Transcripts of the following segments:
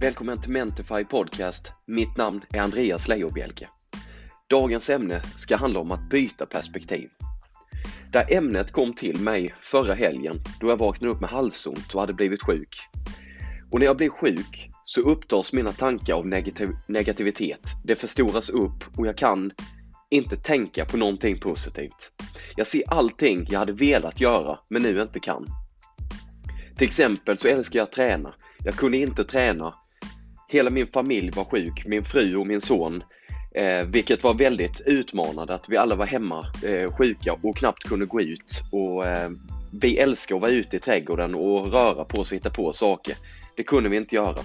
Välkommen till Mentify Podcast. Mitt namn är Andreas Leijonbielke Dagens ämne ska handla om att byta perspektiv. Det här ämnet kom till mig förra helgen då jag vaknade upp med halsont och hade blivit sjuk. Och när jag blir sjuk så upptas mina tankar av negativ negativitet. Det förstoras upp och jag kan inte tänka på någonting positivt. Jag ser allting jag hade velat göra men nu inte kan. Till exempel så älskar jag att träna. Jag kunde inte träna. Hela min familj var sjuk, min fru och min son. Eh, vilket var väldigt utmanande att vi alla var hemma eh, sjuka och knappt kunde gå ut. Och, eh, vi älskar att vara ute i trädgården och röra på oss och hitta på saker. Det kunde vi inte göra.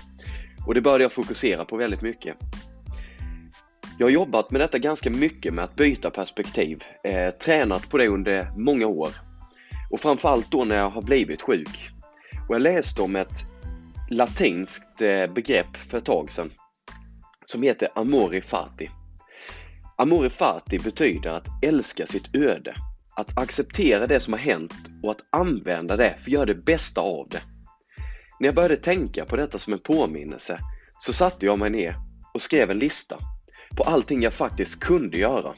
Och det började jag fokusera på väldigt mycket. Jag har jobbat med detta ganska mycket med att byta perspektiv. Eh, tränat på det under många år. Och framförallt då när jag har blivit sjuk. Och jag läste om ett latinskt eh, begrepp för ett tag sedan som heter amori fati. Amori fati betyder att älska sitt öde, att acceptera det som har hänt och att använda det för att göra det bästa av det. När jag började tänka på detta som en påminnelse så satte jag mig ner och skrev en lista på allting jag faktiskt kunde göra.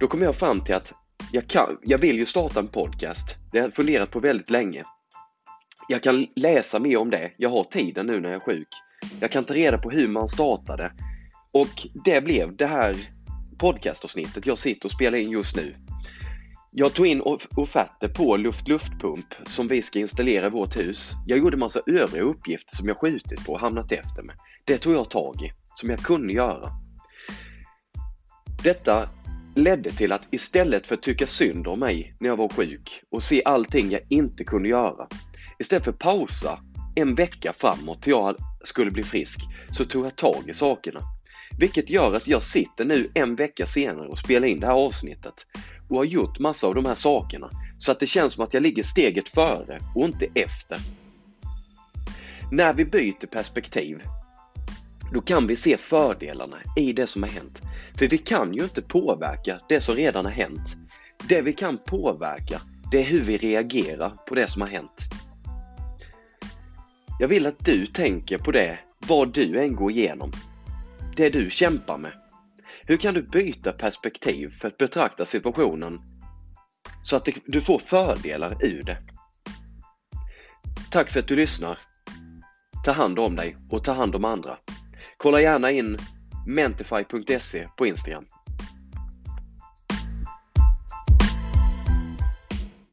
Då kom jag fram till att jag, kan, jag vill ju starta en podcast. Det har jag funderat på väldigt länge. Jag kan läsa mer om det. Jag har tiden nu när jag är sjuk. Jag kan ta reda på hur man startade. Och det blev det här podcastavsnittet jag sitter och spelar in just nu. Jag tog in offerter på luft-luftpump som vi ska installera i vårt hus. Jag gjorde massa övriga uppgifter som jag skjutit på och hamnat efter med. Det tog jag tag i, som jag kunde göra. Detta ledde till att istället för att tycka synd om mig när jag var sjuk och se allting jag inte kunde göra, istället för att pausa en vecka framåt till jag skulle bli frisk, så tog jag tag i sakerna. Vilket gör att jag sitter nu en vecka senare och spelar in det här avsnittet och har gjort massa av de här sakerna så att det känns som att jag ligger steget före och inte efter. När vi byter perspektiv då kan vi se fördelarna i det som har hänt. För vi kan ju inte påverka det som redan har hänt. Det vi kan påverka, det är hur vi reagerar på det som har hänt. Jag vill att du tänker på det, vad du än går igenom. Det du kämpar med. Hur kan du byta perspektiv för att betrakta situationen så att du får fördelar ur det? Tack för att du lyssnar. Ta hand om dig och ta hand om andra. Kolla gärna in mentify.se på Instagram.